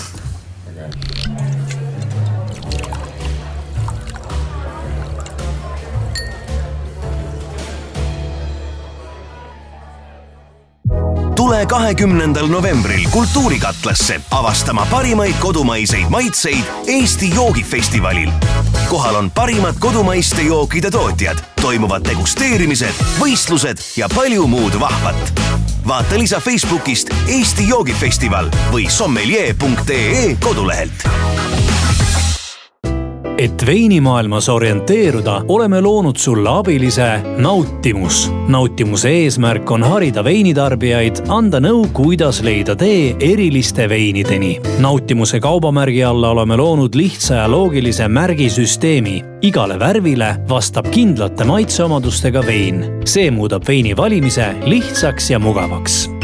tule kahekümnendal novembril Kultuurikatlasse avastama parimaid kodumaiseid maitseid Eesti joogifestivalil. kohal on parimad kodumaiste jookide tootjad, toimuvad degusteerimised, võistlused ja palju muud vahvat. vaata lisa Facebookist Eesti joogifestival või sommelier.ee kodulehelt et veinimaailmas orienteeruda, oleme loonud sulle abilise Nautimus. nautimuse eesmärk on harida veinitarbijaid, anda nõu, kuidas leida tee eriliste veinideni. nautimuse kaubamärgi alla oleme loonud lihtsa ja loogilise märgisüsteemi. igale värvile vastab kindlate maitseomadustega vein. see muudab veini valimise lihtsaks ja mugavaks